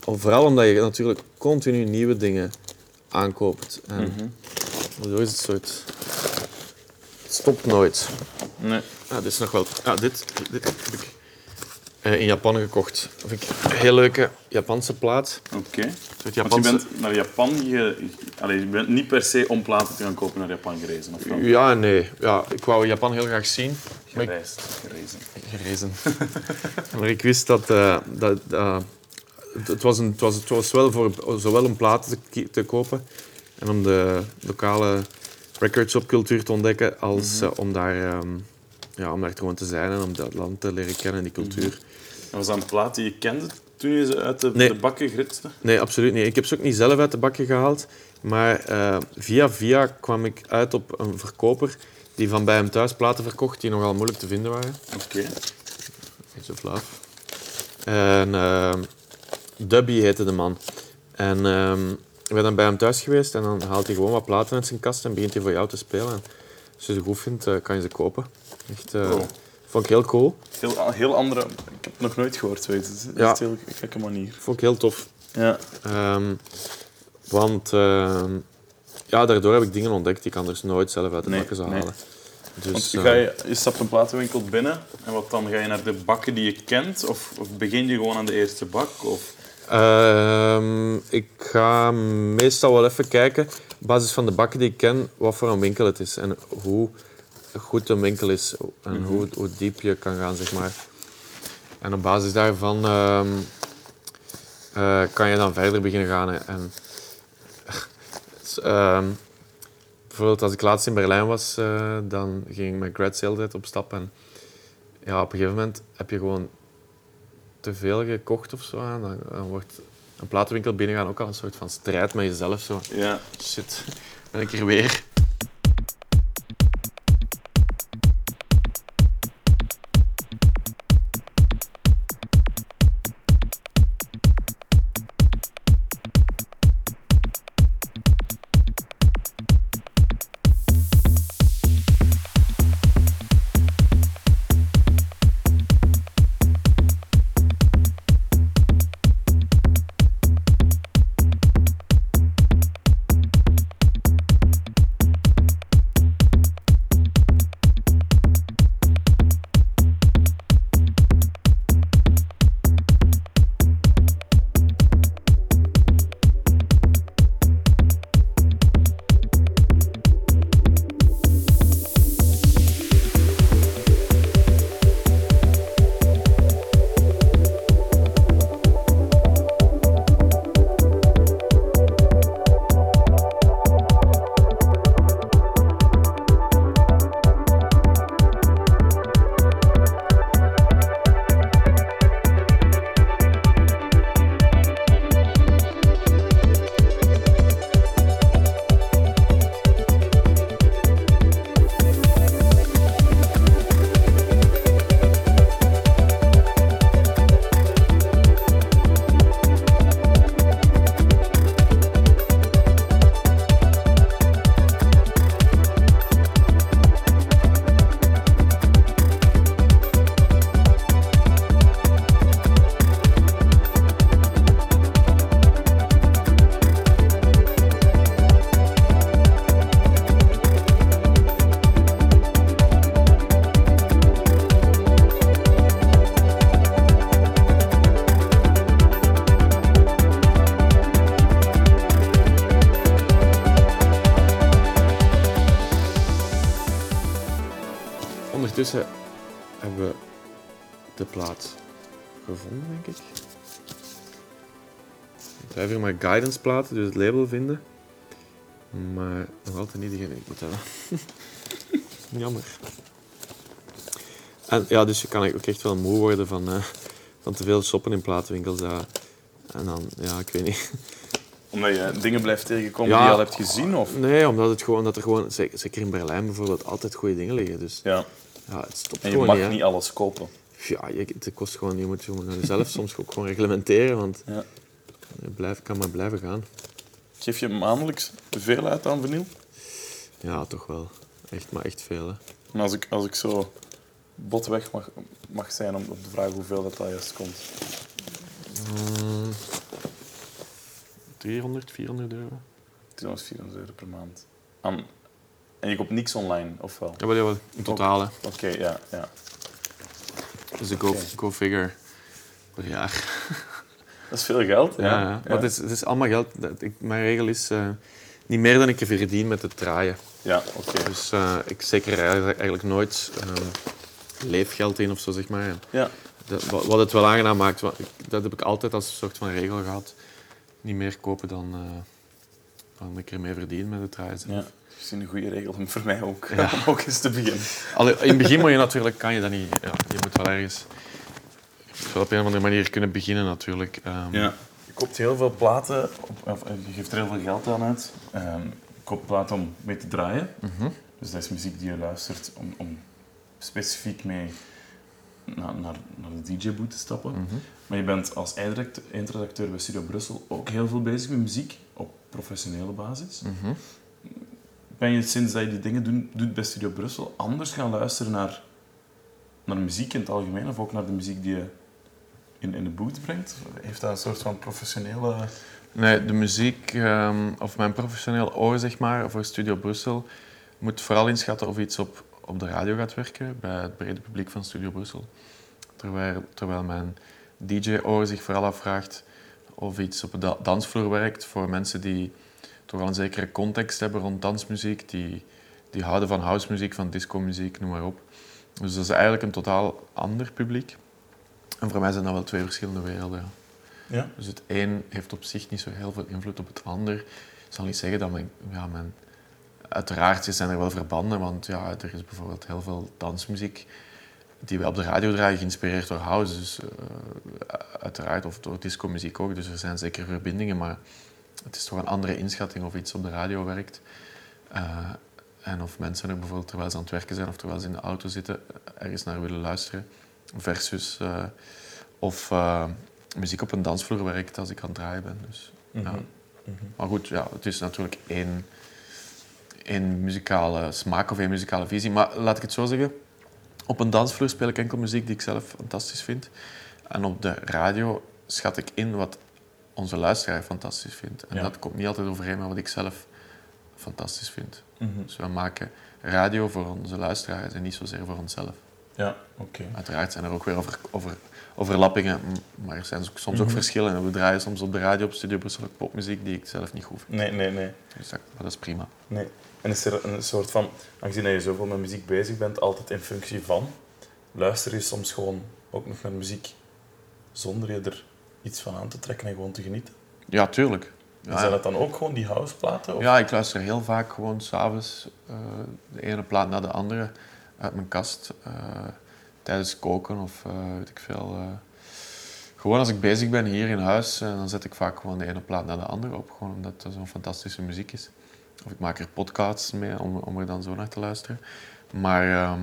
vooral omdat je natuurlijk continu nieuwe dingen aankoopt. En Zo is het soort... Het stopt nooit. nee. Ah, dit is nog wel... Ah, dit, dit heb ik in Japan gekocht. Dat vind ik een heel leuke Japanse plaat. Oké. Want soort je bent naar Japan... ge- Allee, je bent niet per se om platen te gaan kopen naar Japan gerezen. Of? Ja nee. Ja, ik wou Japan heel graag zien. Ik- Gereisd. Gerezen. gerezen. maar ik wist dat... eh, dat eh, het, was een, het, was, het was wel voor zowel om platen te, te kopen En om de lokale recordshopcultuur te ontdekken, als Mhm. eh, om, daar, ehm, ja, om daar gewoon te zijn en om dat land te leren kennen, die cultuur. En was dat een plaat die je kende toen je ze uit de, Nee. de bakken gritste? Nee, absoluut niet. Ik heb ze ook niet zelf uit de bakken gehaald. Maar eh, via via kwam ik uit op een verkoper die van bij hem thuis platen verkocht die nogal moeilijk te vinden waren. Oké. Age of Love. En ehm Dubby heette de man. En ehm, ik ben dan bij hem thuis geweest en dan haalt hij gewoon wat platen uit zijn kast en begint hij voor jou te spelen. Als je ze goed vindt, eh, kan je ze kopen. Echt, eh, Oh. Vond ik heel cool. Heel, heel andere... Ik heb het nog nooit gehoord, weet je. Het is Ja. een heel gekke manier. Vond ik heel tof. Ja. Ehm, want ehm, ja, daardoor heb ik dingen ontdekt die ik anders nooit zelf uit de Nee, bakken zou nee. halen. Dus, Want eh, ga je, je stapt een platenwinkel binnen en wat dan? Ga je naar de bakken die je kent? Of, of begin je gewoon aan de eerste bak? Of... Ehm, ik ga meestal wel even kijken, basis van de bakken die ik ken, wat voor een winkel het is en hoe goed een winkel is en hoe, hoe diep je kan gaan, zeg maar. En op basis daarvan ehm, eh, kan je dan verder beginnen gaan. hè. En, ehm, bijvoorbeeld als ik laatst in Berlijn was, eh, dan ging ik met Grad Sales op stap. En ja, op een gegeven moment heb je gewoon te veel gekocht of zo. En dan, dan wordt een platenwinkel binnengaan ook al een soort van strijd met jezelf. Zo. Ja. Shit, ben ik er weer. Maar guidance platen, dus het label vinden. Maar nog altijd niet degene die ik moet hebben. Jammer. En ja, dus je kan ook echt wel moe worden van, eh, van te veel shoppen in platenwinkels. ja. En dan, ja, ik weet niet. Omdat je dingen blijft tegenkomen Ja. die je al hebt gezien? Of? Nee, omdat, het gewoon, dat er gewoon, zeker in Berlijn bijvoorbeeld, altijd goede dingen liggen. Dus Ja. ja, het stopt En je mag niet. alles kopen. Ja, je, het kost gewoon, je moet gewoon zelf soms ook gewoon reglementeren, want Ja. Je blijft, kan maar blijven gaan. Geef je maandelijks veel uit aan vinyl? Ja, toch wel. Echt, maar echt veel. Hè. En als ik, als ik zo botweg mag, mag zijn om op de vraag hoeveel dat, dat juist komt. Mm, 300, 400 euro. 200, 400 euro per maand. Aan, en je koopt niks online, of wel? Ja, maar ja, in totaal. hè. Oké, ja, ja. Dus de go, go figure per jaar. Dat is veel geld. Ja, ja. Maar het is, het is allemaal geld. Ik- mijn regel is eh, niet meer dan ik verdien met het draaien. Ja, oké. Dus eh, ik zeker eigenlijk eigenlijk nooit ehm, leefgeld in of zo, zeg maar. Ja. dat- wat het wel aangenaam maakt, ik- dat heb ik altijd als een soort van regel gehad. Niet meer kopen dan, eh, dan een keer mee verdien met het draaien. zelf. Ja. Dat is een goede regel om voor mij ook, Ja. om ook eens te beginnen. Allee, in het begin moet je natuurlijk, kan je dat niet. Ja, je moet wel ergens op een of andere manier kunnen beginnen natuurlijk. Ehm, Ja. Je koopt heel veel platen, op, of, eh, je geeft er heel veel geld aan uit. Ehm, je koopt platen om mee te draaien. mhm. Dus dat is muziek die je luistert om, om specifiek mee naar, naar, naar de DJ-boot te stappen. Mhm. Maar je bent als eindredacteur eindredacteur bij Studio Brussel ook heel veel bezig met muziek op professionele basis. Mhm. Ben je sinds dat je die dingen doen, doet bij Studio Brussel anders gaan luisteren naar, naar muziek in het algemeen of ook naar de muziek die je in, in de boot brengt? Heeft dat een soort van professionele. Nee, de muziek, ehm, of mijn professioneel oor, zeg maar, voor Studio Brussel, moet vooral inschatten of iets op, op de radio gaat werken, bij het brede publiek van Studio Brussel. Terwijl, terwijl mijn DJ-oor zich vooral afvraagt of iets op de da- dansvloer werkt voor mensen die toch wel een zekere context hebben rond dansmuziek, die, die houden van housemuziek, van discomuziek, noem maar op. Dus dat is eigenlijk een totaal ander publiek. En voor mij zijn dat wel twee verschillende werelden. ja. Ja? Dus het een heeft op zich niet zo heel veel invloed op het ander. Ik zal niet zeggen dat mijn... Ja, mijn uiteraard zijn er wel verbanden, want ja, er is bijvoorbeeld heel veel dansmuziek die we op de radio draaien, geïnspireerd door house. Dus, eh, uiteraard, of door discomuziek ook. Dus er zijn zeker verbindingen, maar het is toch een andere inschatting of iets op de radio werkt. Eh, en of mensen er bijvoorbeeld terwijl ze aan het werken zijn of terwijl ze in de auto zitten, ergens naar willen luisteren. Versus eh, of eh, muziek op een dansvloer werkt als ik aan het draaien ben. Dus, ja. Mhm. Maar goed, ja, het is natuurlijk één, één muzikale smaak of één muzikale visie. Maar laat ik het zo zeggen. Op een dansvloer speel ik enkel muziek die ik zelf fantastisch vind. En op de radio schat ik in wat onze luisteraar fantastisch vindt. En Ja. dat komt niet altijd overeen met wat ik zelf fantastisch vind. Mhm. Dus we maken radio voor onze luisteraars en niet zozeer voor onszelf. Ja, oké. Uiteraard zijn er ook weer over, over, overlappingen, maar er zijn soms ook Mhm. verschillen. En we draaien soms op de radio op Studio Brussel popmuziek die ik zelf niet goed vind. Nee, nee, nee. Dus dat, maar dat is prima. Nee. En is er een soort van, aangezien dat je zoveel met muziek bezig bent, altijd in functie van, luister je soms gewoon ook nog naar muziek zonder je er iets van aan te trekken en gewoon te genieten? Ja, tuurlijk. Ja, zijn dat dan ook gewoon die houseplaten? Of? ja, ik luister heel vaak gewoon s'avonds uh, de ene plaat na de andere uit mijn kast. eh, tijdens koken of eh, weet ik veel. eh. gewoon als ik bezig ben hier in huis, dan zet ik vaak gewoon de ene plaat na de andere op. Gewoon omdat het zo'n fantastische muziek is. Of ik maak er podcasts mee om, om er dan zo naar te luisteren. Maar, ehm,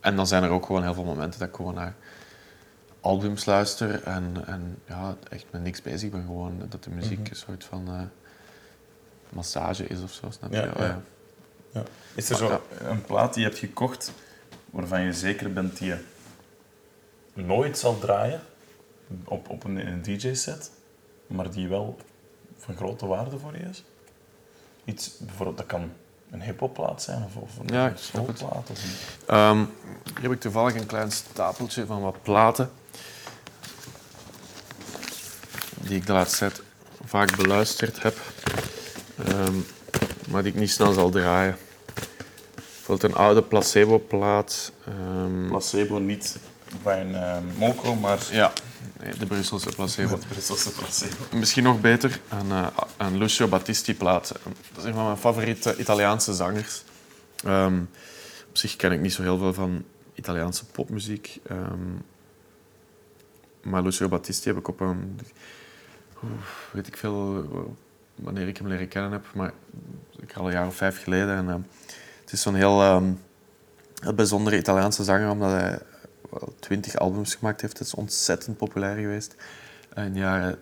en dan zijn er ook gewoon heel veel momenten dat ik gewoon naar albums luister en, en ja, echt met niks bezig ben. Gewoon dat de muziek Mhm. een soort van massage is of zo. Snap je? Ja, Oh, ja. Ja. Is er zo een plaat die je hebt gekocht waarvan je zeker bent die je nooit zal draaien op, op een, DJ-set, maar die wel van grote waarde voor je is? Iets, bijvoorbeeld, dat kan een hip-hopplaat zijn of, of een, Ja, soulplaat. Of een... Ehm, hier heb ik toevallig een klein stapeltje van wat platen. Die ik de laatste tijd vaak beluisterd heb. Ehm, maar die ik niet snel zal draaien. Bijvoorbeeld een oude placebo-plaat. ehm, Placebo niet bij een eh, Moco, maar ja, nee, de Brusselse placebo. het Brusselse placebo. Misschien nog beter, een, eh, een Lucio Battisti-plaat. Dat is een van mijn favoriete Italiaanse zangers. Ehm, op zich ken ik niet zo heel veel van Italiaanse popmuziek. ehm, maar Lucio Battisti heb ik op een... weet ik veel wanneer ik hem leren kennen heb, maar ik al een jaar of vijf geleden. En, ehm, het is zo'n heel, heel bijzondere Italiaanse zanger, omdat hij wel twintig albums gemaakt heeft. Het is ontzettend populair geweest in de jaren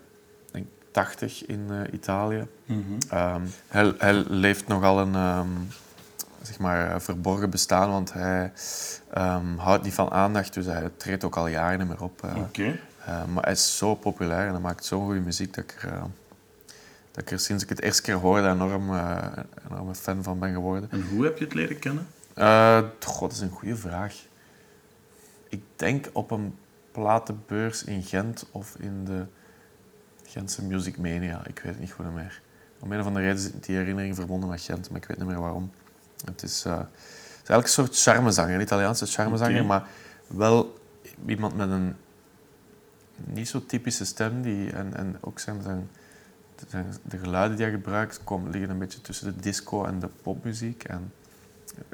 denk, 80 in eh, Italië. Ehm, hij, hij leeft nogal een ehm, zeg maar, eh, verborgen bestaan, want hij houdt niet van aandacht, dus hij treedt ook al jaren niet meer op. eh. Eh, maar hij is zo populair en hij maakt zo'n goede muziek dat ik, er, eh, dat ik er sinds ik het eerste keer hoorde enorm, eh enorm fan van ben geworden. En hoe heb je het leren kennen? Eh, God, dat is een goede vraag. Ik denk op een platenbeurs in Gent of in de Gentse Music Mania. Ik weet het niet goed meer. Om een of andere reden is die herinnering verbonden met Gent, maar ik weet niet meer waarom. Het is, het is eigenlijk een soort charmezanger, een Italiaanse charmezanger, maar wel iemand met een niet zo typische stem die, en, en ook zijn, zijn de, de geluiden die hij gebruikt komen, liggen een beetje tussen de disco en de popmuziek. En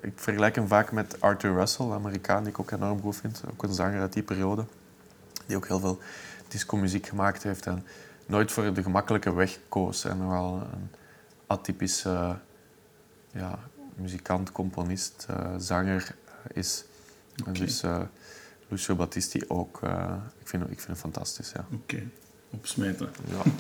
ik vergelijk hem vaak met Arthur Russell, een Amerikaan die ik ook enorm goed vind. Ook een zanger uit die periode. Die ook heel veel disco-muziek gemaakt heeft en nooit voor de gemakkelijke weg koos. En nogal een atypische ja, muzikant, componist, eh, zanger is. En dus eh, Lucio Battisti ook. eh, ik, vind, ik vind hem fantastisch, ja. Oké, opsmeten. ja.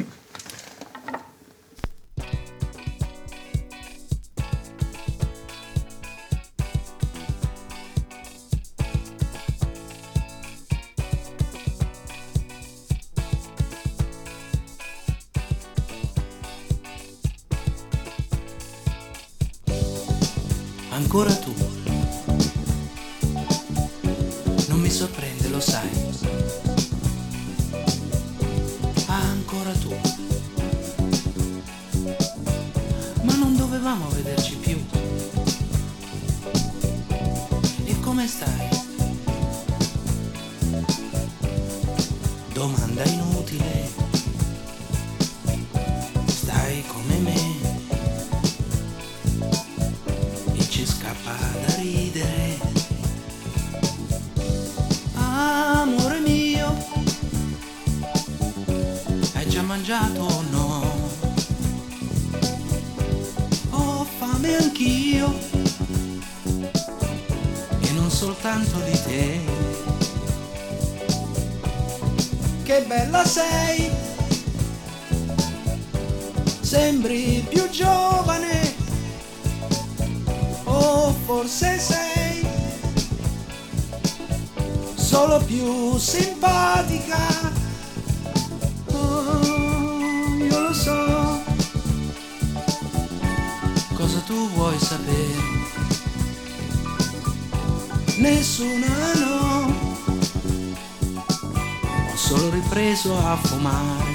solo ripreso a fumare.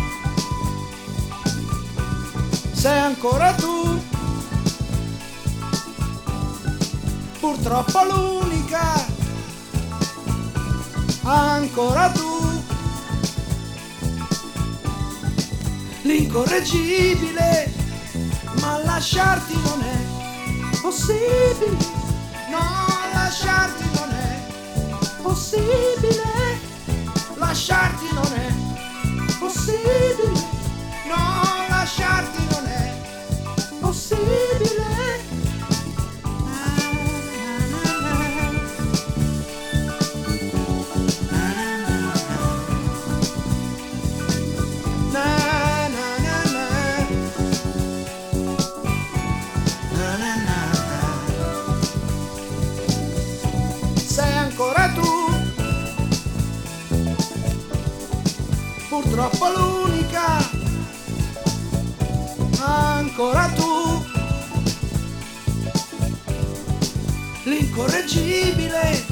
Sei ancora tu. Purtroppo l'unica, ancora tu, l'incorreggibile, ma lasciarti non è possibile, no, lasciarti non è possibile, lasciarti non è possibile, ancora tu, l'incorreggibile,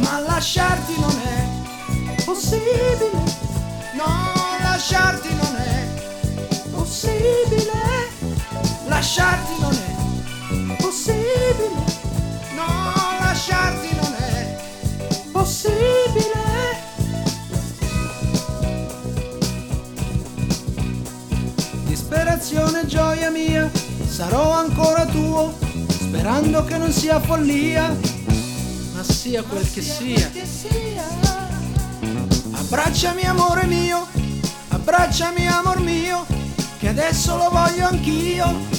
ma lasciarti non è possibile, no, lasciarti non è possibile, lasciarti non è sarò ancora tuo, sperando che non sia follia, ma sia quel che sia. Abbracciami amore mio, abbracciami amor mio, che adesso lo voglio anch'io.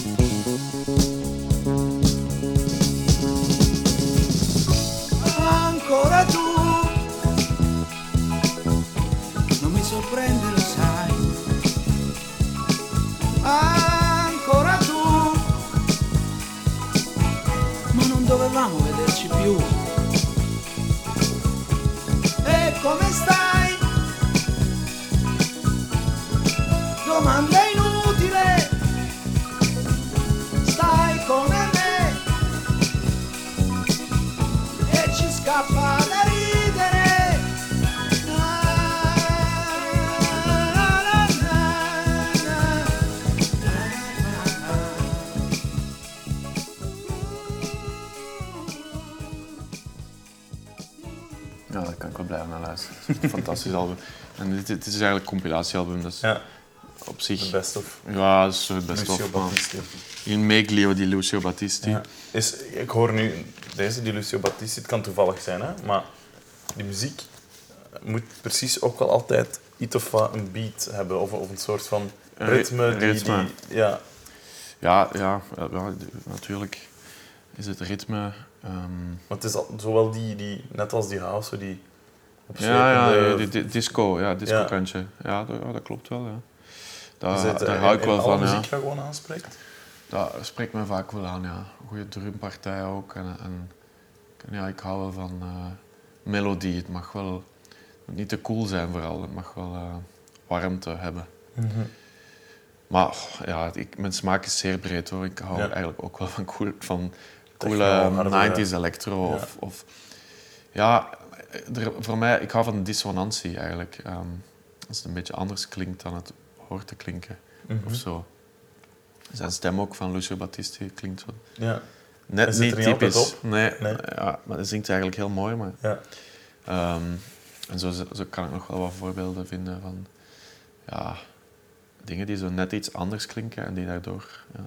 Fantastisch album. En dit, dit is eigenlijk een compilatiealbum. Dus Ja. op zich... De best of Ja, dat is het best Lucio of. Battisti. In Meglio di Lucio Battisti. Ja. Is, ik hoor nu deze, die Lucio Battisti, het kan toevallig zijn, hè, maar die muziek moet precies ook wel altijd iets of wat een beat hebben, of, of een soort van ritme. Die, ritme. Die, ja, Ja, ja, ja, natuurlijk is het ritme. ehm, want het is al, zowel die, die, net als die house, die ja, ja, opzwepende- die, die- disco, ja, disco kantje. Ja, dat, ja, dat klopt wel. Ja. Daar, is het, daar eh, hou ik wel van. Ja. muziek dat gewoon aanspreekt. Dat spreekt me vaak wel aan, ja. Goede drumpartij ook. En, en, ja, ik hou wel van eh, melodie. Het mag wel niet te cool zijn vooral. Het mag wel eh, warmte hebben. Maar oh, ja, ik, mijn smaak is zeer breed hoor. Ik hou Ja. eigenlijk ook wel van, cool, van coole harde- 90s electro. Ja. Of, of, ja, er, voor mij, ik hou van dissonantie eigenlijk. Ehm, als het een beetje anders klinkt dan het hoort te klinken. Mhm. Of zo. Zijn stem ook van Lucio Battisti klinkt zo Ja. Net niet typisch. op? Nee, Nee. Ja, maar hij zingt eigenlijk heel mooi. Maar, Ja. Ehm, en zo, zo kan ik nog wel wat voorbeelden vinden van ja, dingen die zo net iets anders klinken en die daardoor ja,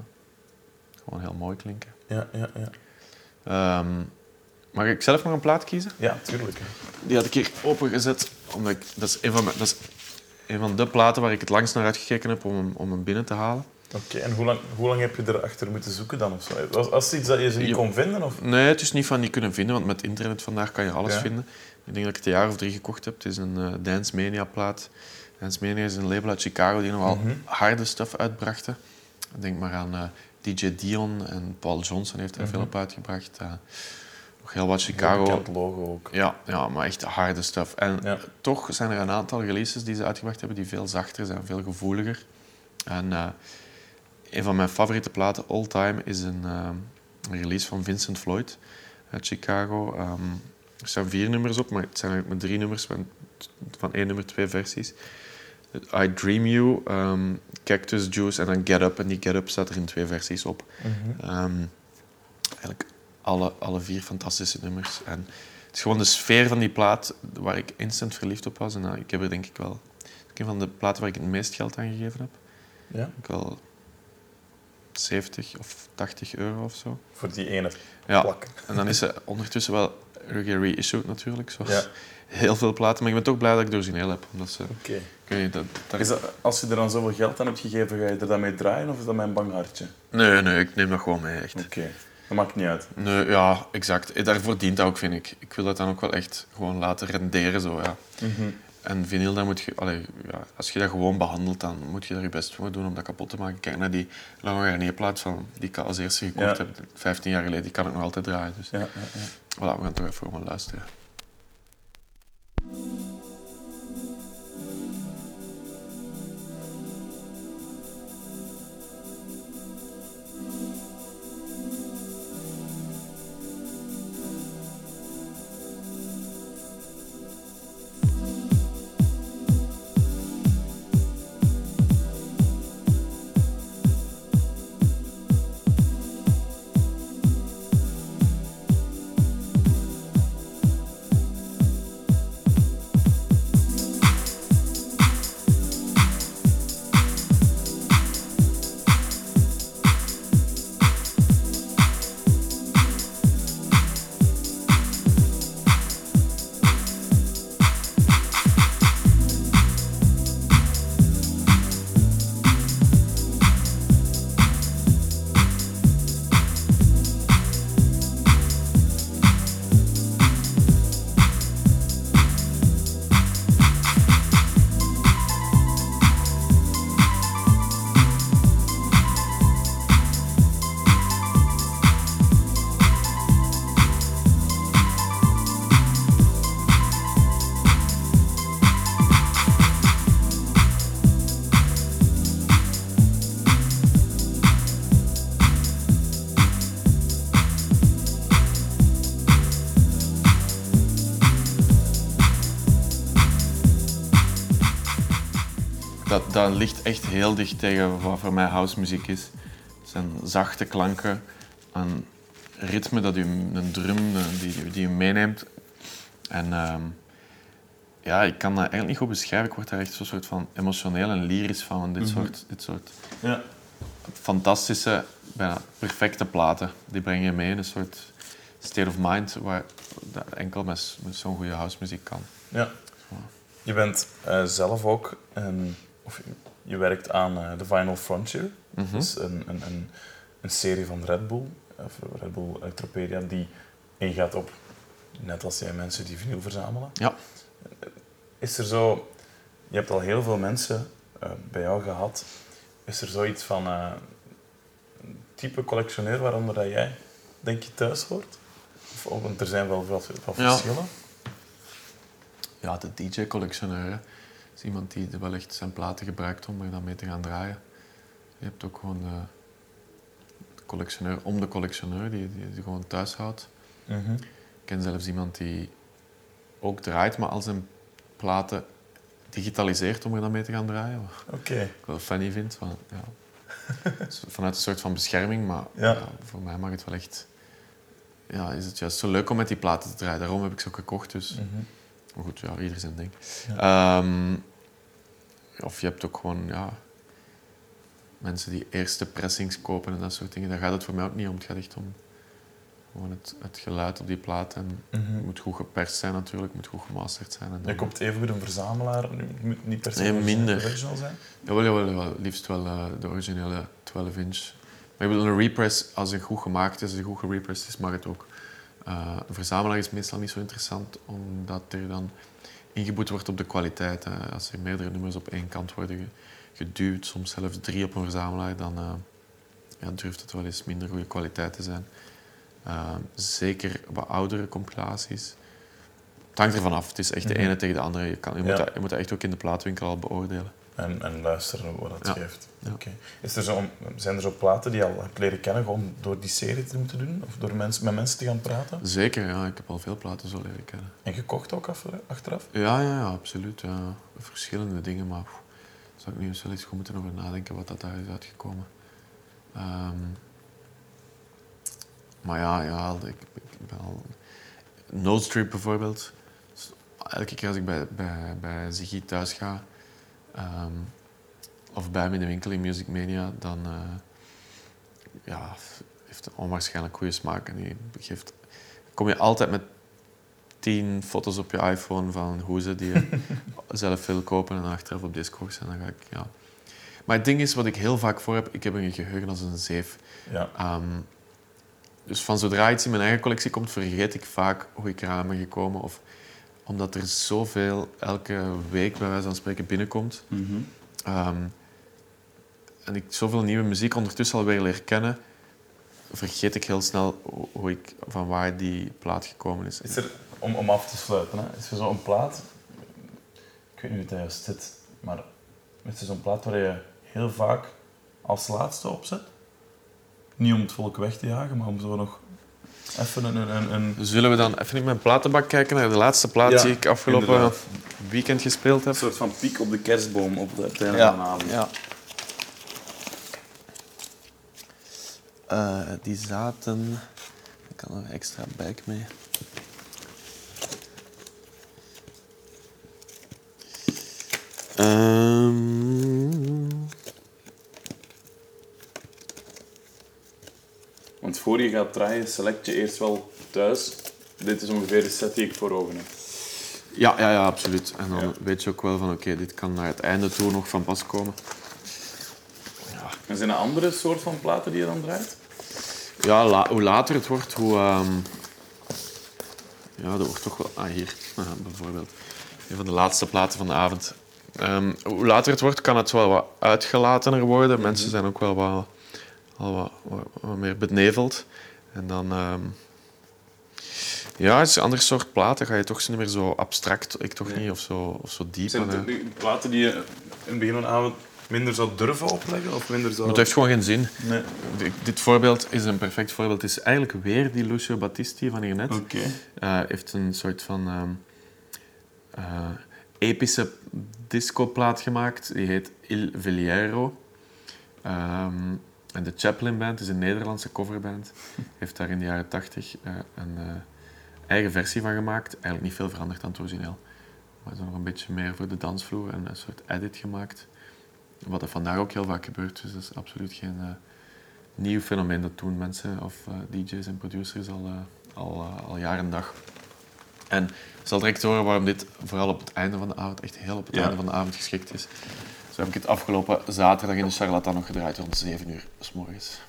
gewoon heel mooi klinken. Ja, ja, ja. Ehm, mag ik zelf nog een plaat kiezen? ja, tuurlijk. Die had ik hier opengezet, omdat ik, dat, is een van mijn, dat is een van de platen waar ik het langst naar uitgekeken heb om hem, om hem binnen te halen. Oké, en hoe lang, hoe lang heb je erachter moeten zoeken dan? Of zo? Was, was het iets dat je ze niet Je- kon vinden? Of? Nee, het is niet van niet kunnen vinden, want met internet vandaag kan je alles Ja. vinden. Ik denk dat ik het een jaar of drie gekocht heb. Het is een eh, Dance Mania plaat. Dance Mania is een label uit Chicago die nogal Mhm. harde stuff uitbrachten. Denk maar aan eh, DJ Dion en Paul Johnson heeft er veel op uitgebracht. Eh, heel wat Chicago. bekend logo ook. Ja, ja, maar echt harde stuff. En Ja. toch zijn er een aantal releases die ze uitgebracht hebben die veel zachter zijn, veel gevoeliger. En eh, een van mijn favoriete platen all time is een, eh, een release van Vincent Floyd uit Chicago. Ehm, er staan vier nummers op, maar het zijn eigenlijk maar drie nummers van, van één nummer twee versies. I Dream You, ehm, Cactus Juice en dan Get Up. En die Get Up staat er in twee versies op. Ehm, eigenlijk alle, alle vier fantastische nummers. En het is gewoon de sfeer van die plaat waar ik instant verliefd op was. En eh, ik heb er denk ik wel... Het is een van de platen waar ik het meest geld aan gegeven heb. Ja? Ik wel 70 of 80 euro of zo. Voor die ene Ja. plak. En dan is ze ondertussen wel reissued natuurlijk, zoals Ja. heel veel platen. Maar ik ben toch blij dat ik de origineel heb. Omdat ze, weet niet, dat, daar- Is dat, als je er dan zoveel geld aan hebt gegeven, ga je er dan mee draaien of is dat mijn bang hartje? Nee, nee, ik neem dat gewoon mee, echt. Oké, dat maakt niet uit. Nee, ja, exact. Eh, Daarvoor dient dat ook, vind ik. Ik wil dat dan ook wel echt gewoon laten renderen, zo, ja. En vinyl, dan moet je... Allee, ja, als je dat gewoon behandelt, dan moet je er je best voor doen om dat kapot te maken. Kijk naar die Lange Garnier-plaat van, die ik als eerste gekocht Ja. heb, 15 jaar geleden. Die kan ik nog altijd draaien. Dus Ja, ja, ja. voilà, we gaan toch even gewoon luisteren. Heel dicht tegen wat voor mij housemuziek is. Het zijn zachte klanken, een ritme dat u, een drum eh, die, die u meeneemt. En ehm, ja, ik kan dat eigenlijk niet goed beschrijven. Ik word daar echt zo'n soort van emotioneel en lyrisch van. van dit, Mhm. soort, dit soort Ja. fantastische, bijna perfecte platen. Die breng je mee in een soort state of mind waar dat enkel met, met zo'n goede housemuziek kan. ja. Je bent eh, zelf ook, een, of je, werkt aan eh, The Final Frontier. Is een, een, een, een serie van Red Bull, of Red Bull Electropedia, die ingaat op, net als jij, mensen die vinyl verzamelen. Ja. Is er zo... Je hebt al heel veel mensen eh, bij jou gehad. Is er zoiets van eh, een type collectioneur waaronder dat jij, denk je, thuis hoort? Of, oh, want er zijn wel Ja. verschillen. Ja, de DJ-collectioneur is iemand die wel echt zijn platen gebruikt om er dan mee te gaan draaien. Je hebt ook gewoon eh, de collectioneur om de collectioneur, die, die, die gewoon thuis houdt. Mhm. Ik ken zelfs iemand die ook draait, maar al zijn platen digitaliseert om er dan mee te gaan draaien. Wat Oké. ik wel funny vind. Van, ja. Vanuit een soort van bescherming, maar Ja. ja, voor mij mag het wel echt... Ja, is het juist zo leuk om met die platen te draaien. Daarom heb ik ze ook gekocht. Dus. Mhm. Maar goed, ja, ieder zijn ding. Ja. Ehm, of je hebt ook gewoon ja, mensen die eerste pressings kopen en dat soort dingen. Daar gaat het voor mij ook niet om. Het gaat echt om gewoon het, het geluid op die plaat. En Mhm. het moet goed geperst zijn natuurlijk, het moet goed gemasterd zijn. En Je koopt evengoed een verzamelaar. Nu moet niet per se Nee, origineel- minder. original zijn. Jawel, jawel, jawel. Liefst wel eh, de originele 12 inch. Maar ik bedoel, een repress, als het goed gemaakt is, als het goed gerepressed is, mag het ook. Eh, een verzamelaar is meestal niet zo interessant, omdat er dan ingeboet wordt op de kwaliteit. hè. Als er meerdere nummers op één kant worden ge- geduwd, soms zelfs drie op een verzamelaar, dan eh, ja, durft het wel eens minder goede kwaliteit te zijn. Eh, zeker wat oudere compilaties. Het hangt ervan af. Het is echt de Mhm. ene tegen de andere. Je, kan, je, Ja. moet, dat, je moet dat echt ook in de plaatwinkel al beoordelen. En, en luisteren wat dat Ja. geeft. Ja. Is er zo, zijn er zo platen die je al hebt leren kennen gewoon door die serie te moeten doen? Of door mensen, met mensen te gaan praten? Zeker, ja. Ik heb al veel platen zo leren kennen. En gekocht ook af- achteraf? Ja, ja, ja absoluut. Ja. Verschillende dingen, maar pff, zou ik nu eens wel eens goed moeten over nadenken wat dat daar is uitgekomen. Ehm, maar ja, ja ik, ik ben al... Strip bijvoorbeeld. Dus elke keer als ik bij, bij, bij Ziggy thuis ga, ehm, of bij hem in de winkel in Music Mania, dan eh, ja, heeft een onwaarschijnlijk goede smaak. En die geeft, kom je altijd met tien foto's op je iPhone van hoe ze die je zelf wil kopen en achteraf op Discogs. En dan ga ik, ja. Maar het ding is, wat ik heel vaak voor heb, ik heb een geheugen als een zeef. Ja. Ehm, dus van zodra iets in mijn eigen collectie komt, vergeet ik vaak hoe ik eraan ben gekomen. Of omdat er zoveel elke week, bij wijze van spreken, binnenkomt. Ehm, en ik zoveel nieuwe muziek ondertussen alweer leer kennen, vergeet ik heel snel hoe- ik, van waar die plaat gekomen is. Is er, om, om af te sluiten, hè, is er zo'n plaat, ik weet niet hoe het juist zit, maar is er zo'n plaat waar je heel vaak als laatste opzet? Niet om het volk weg te jagen, maar om zo nog even een... een, een, een Zullen we dan even in mijn platenbak kijken naar de laatste plaat Ja, die ik afgelopen inderdaad. weekend gespeeld heb? soort van piek op de kerstboom op het einde Ja, van de avond. ja. Eh, die zaten... Ik kan er extra bag mee. Ehm, Want voor je gaat draaien, select je eerst wel thuis. Dit is ongeveer de set die ik voor ogen heb. ja, ja, ja, absoluut. En dan Ja. weet je ook wel van, oké, dit kan naar het einde toe nog van pas komen. En zijn er andere soort van platen die je dan draait? Ja, la- hoe later het wordt, hoe... ehm, Ja, dat wordt toch wel... Ah, hier, Aha, bijvoorbeeld. Een van de laatste platen van de avond. Ehm, hoe later het wordt, kan het wel wat uitgelatener worden. Mensen zijn ook wel wat, al wat, wat, wat meer beneveld. En dan... ehm, ja, het is een ander soort platen. Ga je toch niet meer zo abstract, ik toch Nee. niet, of zo, of zo diep. Zijn het eh, de platen die je in het begin van de avond minder zou durven opleggen? Of minder zou... het heeft gewoon geen zin. Nee. Dit- Dit voorbeeld is een perfect voorbeeld. Het is eigenlijk weer die Lucio Battisti van hiernet. Oké. eh, heeft een soort van ehm, eh, epische discoplaat gemaakt. Die heet Il Veliero. Ehm, en de Chaplin Band is een Nederlandse coverband. Heeft daar in de jaren tachtig eh, een eh, eigen versie van gemaakt. Eigenlijk niet veel veranderd aan het origineel. maar zo nog een beetje meer voor de dansvloer en een soort edit gemaakt. Wat er vandaag ook heel vaak gebeurt, dus dat is absoluut geen eh, nieuw fenomeen. Dat doen mensen of DJ's en producers al, al, al jaar en dag. En je zal direct horen waarom dit vooral op het einde van de avond, echt heel op het Ja. einde van de avond geschikt is. Heb ik het afgelopen zaterdag in de Charlatan nog gedraaid rond 7 uur s morgens.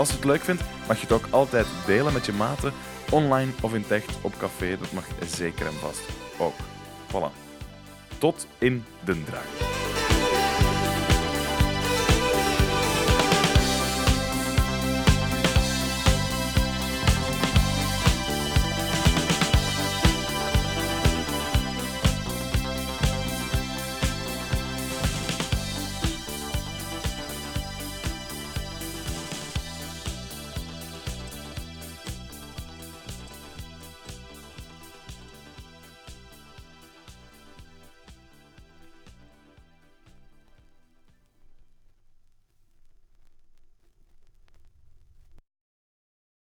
Als je het leuk vindt, mag je het ook altijd delen met je maten, online of in echt op café. Dat mag zeker en vast ook. Voilà. Tot in den draak.